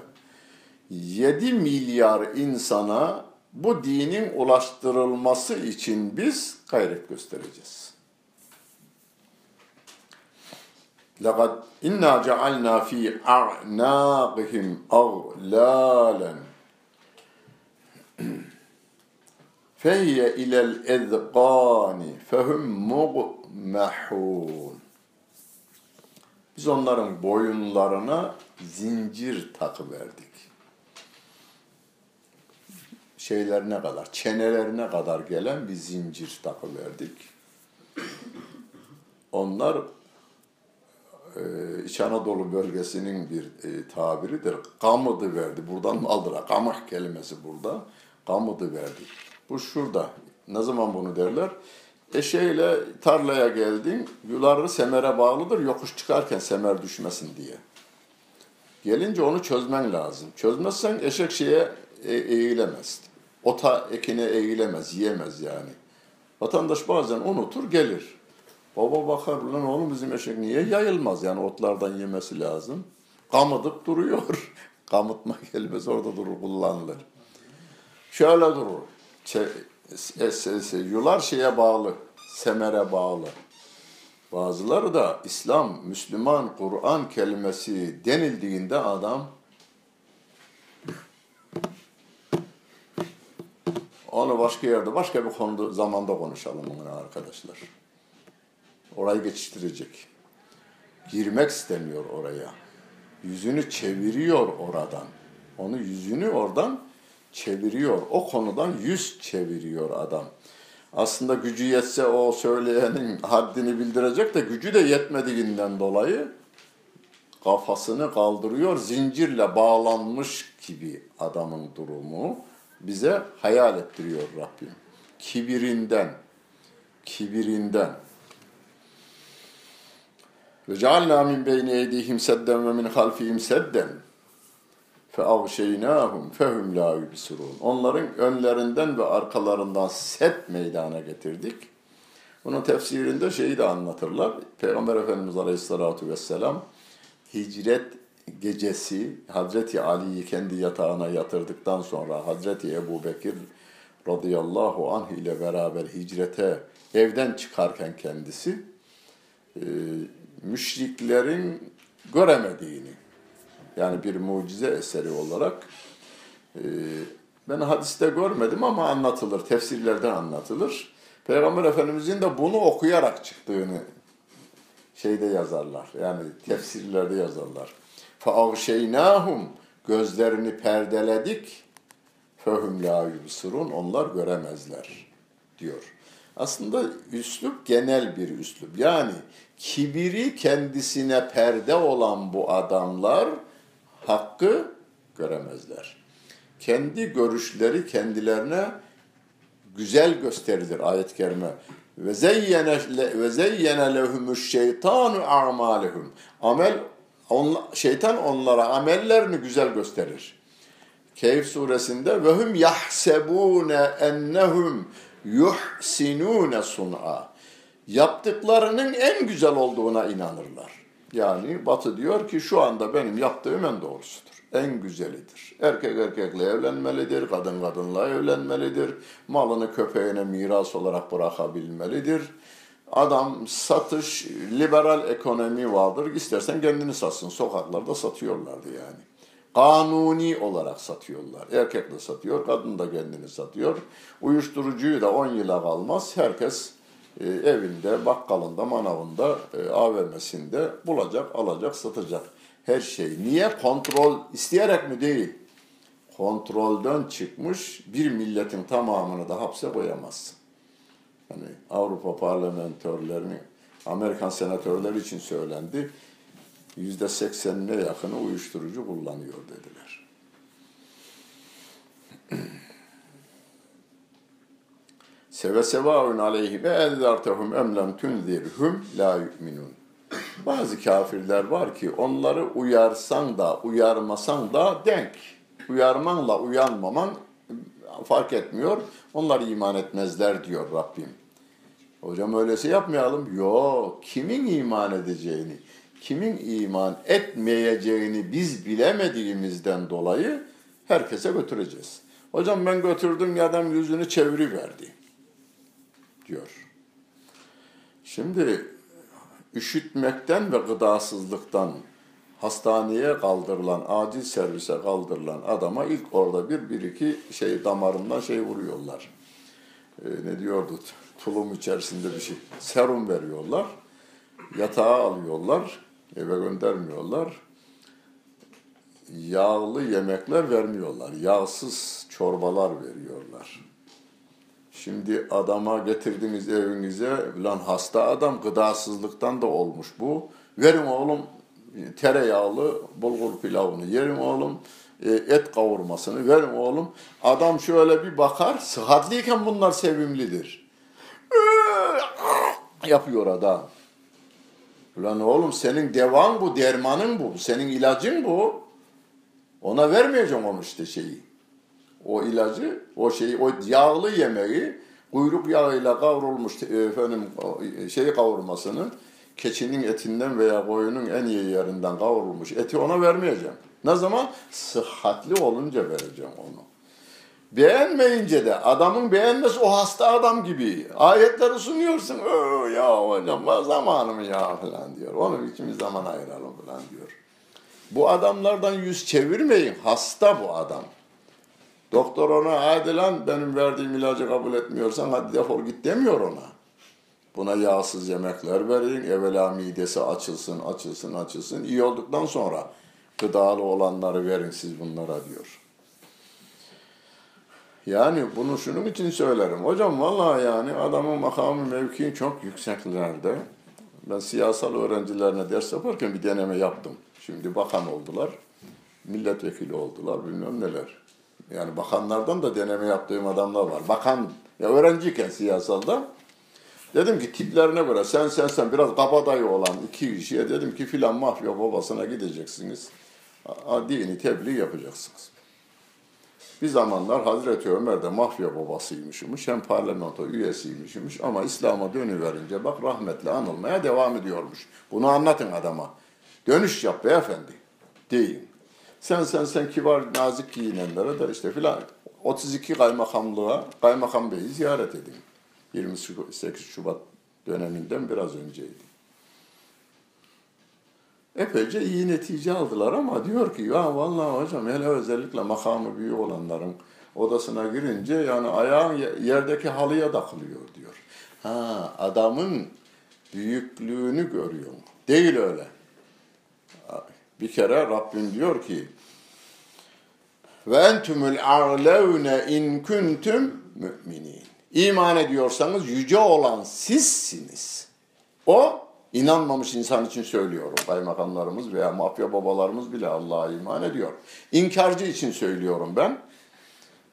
7 milyar insana bu dinin ulaştırılması için biz gayret göstereceğiz. لَقَدْ اِنَّا جَعَلْنَا ف۪ي اَعْنَاقِهِمْ اَغْلَالًا فَهِيَ اِلَى الْاَذْقَانِ فَهُمْ مُغْمَحُونَ Biz onların boyunlarına zincir takı verdik. Şeylerine kadar, çenelerine kadar gelen bir zincir takı verdik. Onlar e, İç Anadolu bölgesinin bir e, tabiridir. Kamıdı verdi. Buradan aldılar. Kamah kelimesi burada. Kamıdı verdi. Bu şurada. Ne zaman bunu derler? Eşeğiyle tarlaya geldin, yuları semere bağlıdır, yokuş çıkarken semer düşmesin diye. Gelince onu çözmen lazım. Çözmezsen eşek şeye e- eğilemez. Ota ekine eğilemez, yiyemez yani. Vatandaş bazen unutur gelir. Baba bakar lan oğlum bizim eşek niye yayılmaz yani otlardan yemesi lazım. Kamıdıp duruyor. Kamıtma kelimesi orada durur kullanılır. Şöyle durur. Ç- yular şeye bağlı, semere bağlı. Bazıları da İslam, Müslüman, Kur'an kelimesi denildiğinde adam onu başka yerde, başka bir konuda, zamanda konuşalım onu arkadaşlar. Orayı geçiştirecek. Girmek istemiyor oraya. Yüzünü çeviriyor oradan. Onu yüzünü oradan çeviriyor. O konudan yüz çeviriyor adam. Aslında gücü yetse o söyleyenin haddini bildirecek de gücü de yetmediğinden dolayı kafasını kaldırıyor. Zincirle bağlanmış gibi adamın durumu bize hayal ettiriyor Rabbim. Kibirinden, kibirinden. Ve cealna min beyni eydihim sedden ve min halfihim sedden. Fe avşeynâhum fehum la yübsirûn. Onların önlerinden ve arkalarından set meydana getirdik. Bunun tefsirinde şeyi de anlatırlar. Peygamber Efendimiz Aleyhisselatü Vesselam hicret gecesi Hazreti Ali'yi kendi yatağına yatırdıktan sonra Hazreti Ebu Bekir radıyallahu anh ile beraber hicrete evden çıkarken kendisi e, müşriklerin göremediğini yani bir mucize eseri olarak e, ben hadiste görmedim ama anlatılır, tefsirlerde anlatılır. Peygamber Efendimizin de bunu okuyarak çıktığını şeyde yazarlar. Yani tefsirlerde yazarlar. فَاَغْشَيْنَاهُمْ Gözlerini perdeledik. فَهُمْ لَا يُبْصِرُونَ Onlar göremezler diyor. Aslında üslup genel bir üslup. Yani kibiri kendisine perde olan bu adamlar hakkı göremezler. Kendi görüşleri kendilerine güzel gösterilir ayet-i kerime. Ve zeyyene ve zeyyene lehumuş şeytanu a'malehum. Amel onla, şeytan onlara amellerini güzel gösterir. Keyif suresinde ve hum yahsebune ennehum yuhsinune sun'a. Yaptıklarının en güzel olduğuna inanırlar. Yani Batı diyor ki şu anda benim yaptığım en doğrusudur. En güzelidir. Erkek erkekle evlenmelidir, kadın kadınla evlenmelidir. Malını köpeğine miras olarak bırakabilmelidir. Adam satış, liberal ekonomi vardır. İstersen kendini satsın. Sokaklarda satıyorlardı yani. Kanuni olarak satıyorlar. Erkek de satıyor, kadın da kendini satıyor. Uyuşturucuyu da 10 yıla kalmaz. Herkes e, evinde, bakkalında, manavında, e, AVM'sinde bulacak, alacak, satacak. Her şey. Niye? Kontrol isteyerek mi değil? Kontrolden çıkmış bir milletin tamamını da hapse koyamazsın. Yani Avrupa parlamentörlerini, Amerikan senatörleri için söylendi. Yüzde seksenine yakını uyuşturucu kullanıyor dediler. Seve sevaun aleyhi ve enzertehum emlem tunzirhum la yu'minun. Bazı kafirler var ki onları uyarsan da uyarmasan da denk. Uyarmanla uyanmaman fark etmiyor. Onlar iman etmezler diyor Rabbim. Hocam öylesi yapmayalım. Yok. Kimin iman edeceğini, kimin iman etmeyeceğini biz bilemediğimizden dolayı herkese götüreceğiz. Hocam ben götürdüm ya adam yüzünü çeviriverdi diyor. Şimdi üşütmekten ve gıdasızlıktan hastaneye kaldırılan, acil servise kaldırılan adama ilk orada bir, bir iki şey damarından şey vuruyorlar. Ee, ne diyordu? Tulum içerisinde bir şey. Serum veriyorlar. Yatağa alıyorlar. Eve göndermiyorlar. Yağlı yemekler vermiyorlar. Yağsız çorbalar veriyorlar. Şimdi adama getirdiniz evinize, lan hasta adam gıdasızlıktan da olmuş bu. Verin oğlum tereyağlı bulgur pilavını, yerim oğlum e, et kavurmasını, verin oğlum. Adam şöyle bir bakar, sıhhatliyken bunlar sevimlidir. Yapıyor adam. Lan oğlum senin devan bu, dermanın bu, senin ilacın bu. Ona vermeyeceğim onu işte şeyi o ilacı, o şeyi, o yağlı yemeği kuyruk yağıyla kavrulmuş efendim şey kavurmasını keçinin etinden veya koyunun en iyi yerinden kavrulmuş eti ona vermeyeceğim. Ne zaman? Sıhhatli olunca vereceğim onu. Beğenmeyince de adamın beğenmesi o hasta adam gibi. Ayetleri sunuyorsun. Ya hocam var zamanım ya falan diyor. Onun için bir zaman ayıralım falan diyor. Bu adamlardan yüz çevirmeyin. Hasta bu adam. Doktor ona hadi lan benim verdiğim ilacı kabul etmiyorsan hadi defol git demiyor ona. Buna yağsız yemekler verin, evvela midesi açılsın, açılsın, açılsın. İyi olduktan sonra gıdalı olanları verin siz bunlara diyor. Yani bunu şunun için söylerim. Hocam vallahi yani adamın makamı mevkii çok yükseklerde. Ben siyasal öğrencilerine ders yaparken bir deneme yaptım. Şimdi bakan oldular, milletvekili oldular, bilmem neler. Yani bakanlardan da deneme yaptığım adamlar var. Bakan, ya öğrenciyken siyasalda. Dedim ki tiplerine göre sen sen sen biraz kabadayı olan iki kişiye dedim ki filan mafya babasına gideceksiniz. Dini tebliğ yapacaksınız. Bir zamanlar Hazreti Ömer de mafya babasıymışmış, hem parlamento üyesiymişmiş ama İslam'a dönüverince bak rahmetle anılmaya devam ediyormuş. Bunu anlatın adama. Dönüş yap beyefendi deyin. Sen sen sen kibar nazik giyinenlere de işte filan 32 kaymakamlığa kaymakam beyi ziyaret edin. 28 Şubat döneminden biraz önceydi. Epeyce iyi netice aldılar ama diyor ki ya vallahi hocam hele özellikle makamı büyük olanların odasına girince yani ayağın ye- yerdeki halıya takılıyor diyor. Ha adamın büyüklüğünü görüyor. Değil öyle. Bir kere Rabbim diyor ki ve entümül a'levne in kuntum müminin. İman ediyorsanız yüce olan sizsiniz. O inanmamış insan için söylüyorum. Kaymakamlarımız veya mafya babalarımız bile Allah'a iman ediyor. İnkarcı için söylüyorum ben.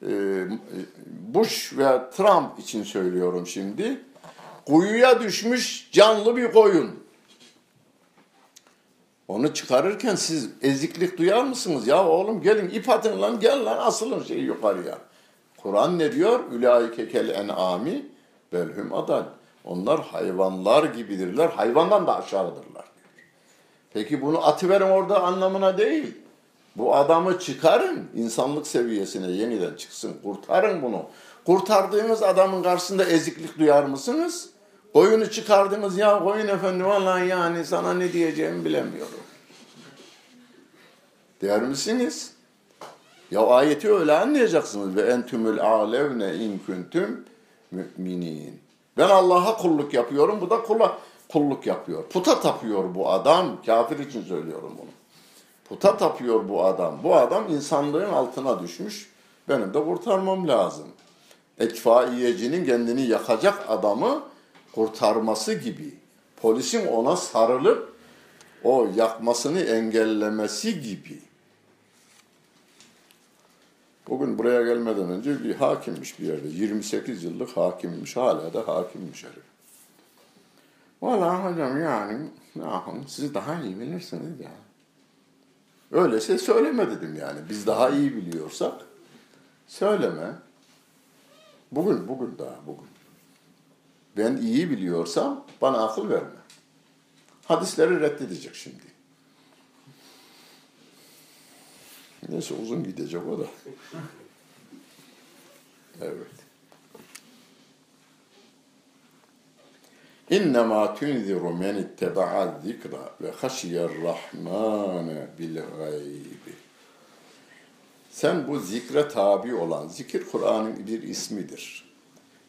Ee, Bush ve Trump için söylüyorum şimdi. Kuyuya düşmüş canlı bir koyun. Onu çıkarırken siz eziklik duyar mısınız? Ya oğlum gelin ip atın lan gel lan asılın şeyi yukarıya. Kur'an ne diyor? Ülaike kel en'ami belhum adal. Onlar hayvanlar gibidirler. Hayvandan da aşağıdırlar. Peki bunu atıverin orada anlamına değil. Bu adamı çıkarın, insanlık seviyesine yeniden çıksın, kurtarın bunu. Kurtardığınız adamın karşısında eziklik duyar mısınız? Koyunu çıkardınız ya koyun efendi vallahi yani sana ne diyeceğimi bilemiyorum. Der misiniz? Ya ayeti öyle anlayacaksınız. Ve entümül alevne in kuntum müminin. Ben Allah'a kulluk yapıyorum, bu da kula kulluk yapıyor. Puta tapıyor bu adam, kafir için söylüyorum bunu. Puta tapıyor bu adam. Bu adam insanlığın altına düşmüş. Benim de kurtarmam lazım. Etfaiyecinin kendini yakacak adamı kurtarması gibi. Polisin ona sarılıp o yakmasını engellemesi gibi. Bugün buraya gelmeden önce bir hakimmiş bir yerde. 28 yıllık hakimmiş. Hala da hakimmiş herif. Valla hocam yani ne yapalım daha iyi bilirsiniz ya. Öyleyse söyleme dedim yani. Biz daha iyi biliyorsak söyleme. Bugün, bugün daha bugün. Ben iyi biliyorsam bana akıl verme. Hadisleri reddedecek şimdi. Neyse uzun gidecek o da. Evet. İnnemâ tunziru men itteba'a zikra ve haşiyer rahmâne bil gaybi. Sen bu zikre tabi olan, zikir Kur'an'ın bir ismidir.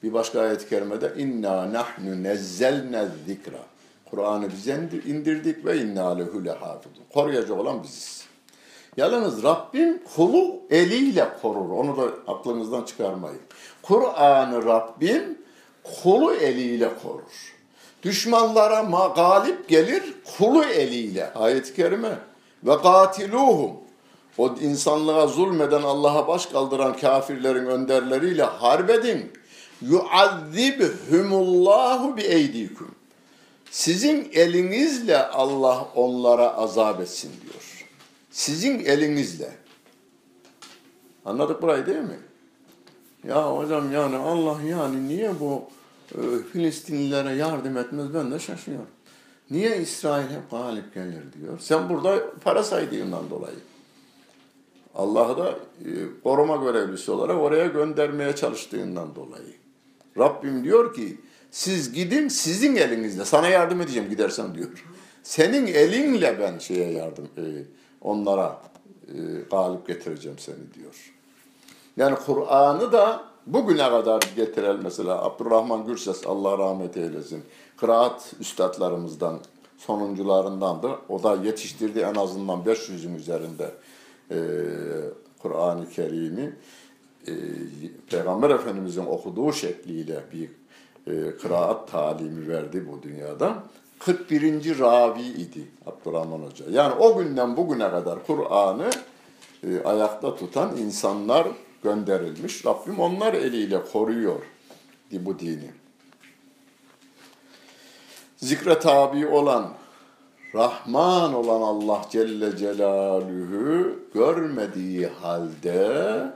Bir başka ayet-i kerimede inna nahnu nezzelne zikra. Kur'an'ı biz indirdik ve inna lehu lehafidun. Koruyacak olan biziz. Yalnız Rabbim kulu eliyle korur. Onu da aklınızdan çıkarmayın. Kur'an'ı Rabbim kulu eliyle korur. Düşmanlara ma galip gelir kulu eliyle. Ayet-i kerime. Ve katiluhum. O insanlığa zulmeden Allah'a baş kaldıran kafirlerin önderleriyle harbedin. Yuazzibhumullahu bi eydikum. Sizin elinizle Allah onlara azap etsin diyor. Sizin elinizle. Anladık burayı değil mi? Ya hocam yani Allah yani niye bu e, Filistinlilere yardım etmez ben de şaşıyorum. Niye İsrail hep galip gelir diyor. Sen burada para saydığından dolayı. Allah'ı da e, koruma görevlisi olarak oraya göndermeye çalıştığından dolayı. Rabbim diyor ki siz gidin sizin elinizle sana yardım edeceğim gidersen diyor. Senin elinle ben şeye yardım e, onlara e, galip getireceğim seni diyor. Yani Kur'an'ı da bugüne kadar getiren mesela Abdurrahman Gürses Allah rahmet eylesin. Kıraat üstadlarımızdan sonuncularındandır. O da yetiştirdi en azından 500'ün üzerinde e, Kur'an-ı Kerim'i e, Peygamber Efendimizin okuduğu şekliyle bir e, kıraat talimi verdi bu dünyada. 41. ravi idi Abdurrahman Hoca. Yani o günden bugüne kadar Kur'an'ı e, ayakta tutan insanlar gönderilmiş. Rabbim onlar eliyle koruyor bu dini. zikre tabi olan, Rahman olan Allah Celle Celaluhu görmediği halde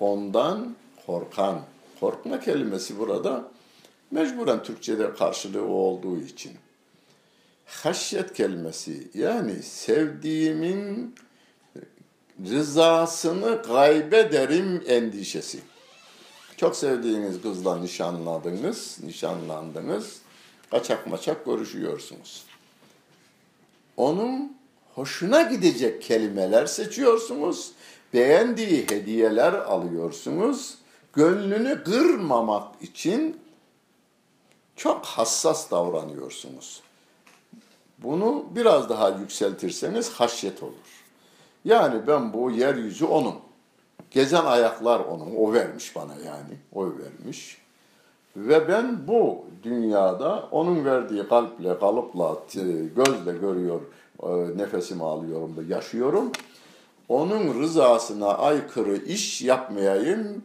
ondan korkan. Korkma kelimesi burada mecburen Türkçe'de karşılığı olduğu için. Haşyet kelimesi yani sevdiğimin rızasını kaybederim endişesi. Çok sevdiğiniz kızla nişanladınız, nişanlandınız, kaçak maçak görüşüyorsunuz. Onun hoşuna gidecek kelimeler seçiyorsunuz, beğendiği hediyeler alıyorsunuz, gönlünü kırmamak için çok hassas davranıyorsunuz. Bunu biraz daha yükseltirseniz haşyet olur. Yani ben bu yeryüzü onun. Gezen ayaklar onun. O vermiş bana yani. O vermiş. Ve ben bu dünyada onun verdiği kalple, kalıpla, gözle görüyor, e, nefesimi alıyorum da yaşıyorum. Onun rızasına aykırı iş yapmayayım,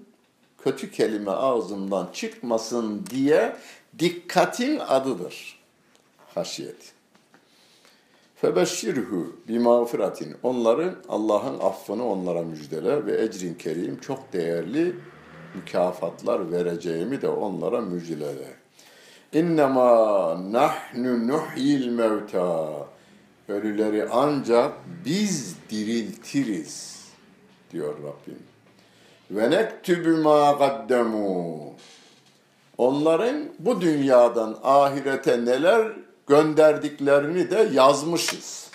kötü kelime ağzımdan çıkmasın diye dikkatin adıdır. Haşiyet. Febeşşirhu bi mağfiratin. Onların Allah'ın affını onlara müjdele ve ecrin kerim çok değerli mükafatlar vereceğimi de onlara müjdele. İnnemâ nahnu nuhyil mevta. Ölüleri ancak biz diriltiriz diyor Rabbim. Ve nektübü ma gaddemu. Onların bu dünyadan ahirete neler gönderdiklerini de yazmışız.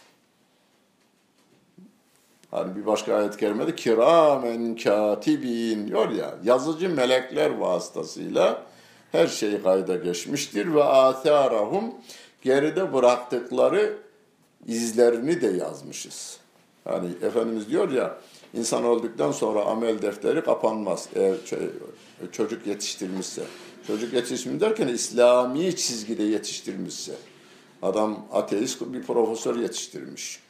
Hani bir başka ayet kerimede kiramen katibin diyor ya yazıcı melekler vasıtasıyla her şey kayda geçmiştir ve atharahum geride bıraktıkları izlerini de yazmışız. Hani Efendimiz diyor ya insan öldükten sonra amel defteri kapanmaz eğer çocuk yetiştirmişse. Çocuk yetiştirmiş derken İslami çizgide yetiştirmişse. Adam ateist bir profesör yetiştirmiş.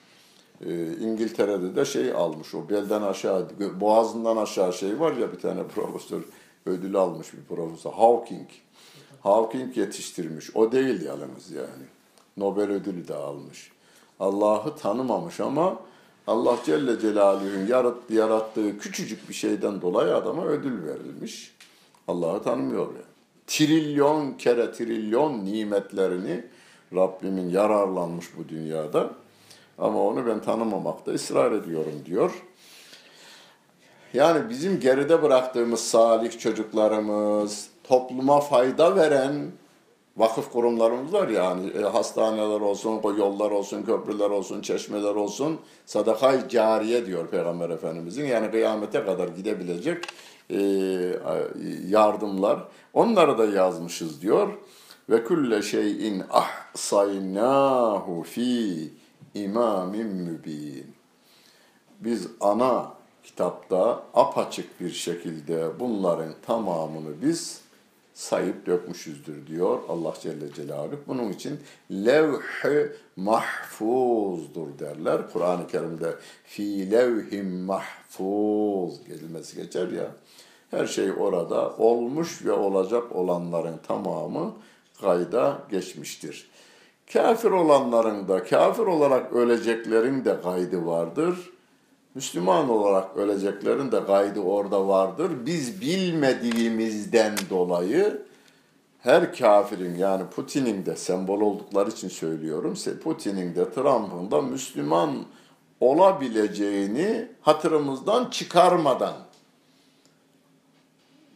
Ee, İngiltere'de de şey almış o belden aşağı boğazından aşağı şey var ya bir tane profesör ödül almış bir profesör Hawking. Hawking yetiştirmiş. O değil yalnız yani. Nobel ödülü de almış. Allah'ı tanımamış ama Allah Celle Celaluhu'nun yarattığı, yarattığı küçücük bir şeyden dolayı adama ödül verilmiş. Allah'ı tanımıyor yani. Trilyon kere trilyon nimetlerini Rabbimin yararlanmış bu dünyada. Ama onu ben tanımamakta ısrar ediyorum diyor. Yani bizim geride bıraktığımız salih çocuklarımız, topluma fayda veren vakıf kurumlarımız var yani e, hastaneler olsun, yollar olsun, köprüler olsun, çeşmeler olsun sadakay cariye diyor Peygamber Efendimizin. Yani kıyamete kadar gidebilecek yardımlar. Onları da yazmışız diyor. Ve külle şeyin ahsaynahu fi imamin mübin. Biz ana kitapta apaçık bir şekilde bunların tamamını biz sayıp dökmüşüzdür diyor Allah Celle Celaluhu. Bunun için levh mahfuzdur derler. Kur'an-ı Kerim'de fi levhim mahfuz gelmesi geçer ya. Her şey orada olmuş ve olacak olanların tamamı kayda geçmiştir. Kafir olanların da, kafir olarak öleceklerin de kaydı vardır. Müslüman olarak öleceklerin de kaydı orada vardır. Biz bilmediğimizden dolayı her kafirin yani Putin'in de sembol oldukları için söylüyorum. Putin'in de Trump'ın da Müslüman olabileceğini hatırımızdan çıkarmadan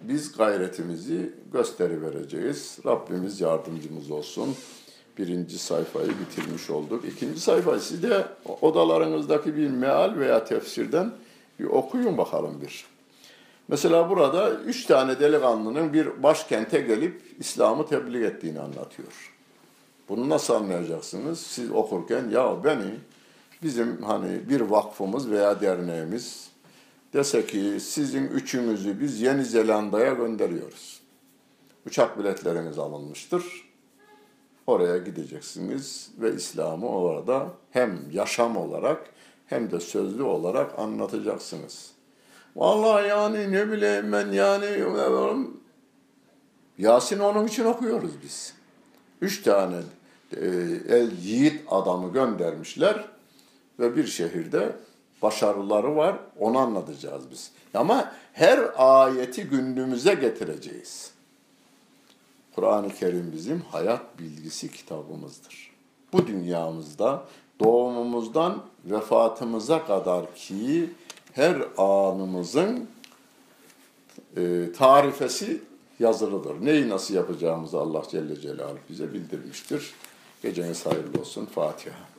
biz gayretimizi gösteri vereceğiz. Rabbimiz yardımcımız olsun. Birinci sayfayı bitirmiş olduk. İkinci sayfayı siz de odalarınızdaki bir meal veya tefsirden bir okuyun bakalım bir. Mesela burada üç tane delikanlının bir başkente gelip İslam'ı tebliğ ettiğini anlatıyor. Bunu nasıl anlayacaksınız? Siz okurken ya beni bizim hani bir vakfımız veya derneğimiz dese ki sizin üçünüzü biz Yeni Zelanda'ya gönderiyoruz. Uçak biletleriniz alınmıştır. Oraya gideceksiniz ve İslam'ı orada hem yaşam olarak hem de sözlü olarak anlatacaksınız. Vallahi yani ne bileyim ben yani Yasin onun için okuyoruz biz. Üç tane e, el yiğit adamı göndermişler ve bir şehirde başarıları var. Onu anlatacağız biz. Ama her ayeti günümüze getireceğiz. Kur'an-ı Kerim bizim hayat bilgisi kitabımızdır. Bu dünyamızda doğumumuzdan vefatımıza kadar ki her anımızın e, tarifesi yazılıdır. Neyi nasıl yapacağımızı Allah Celle Celaluhu bize bildirmiştir. Geceniz hayırlı olsun. Fatiha.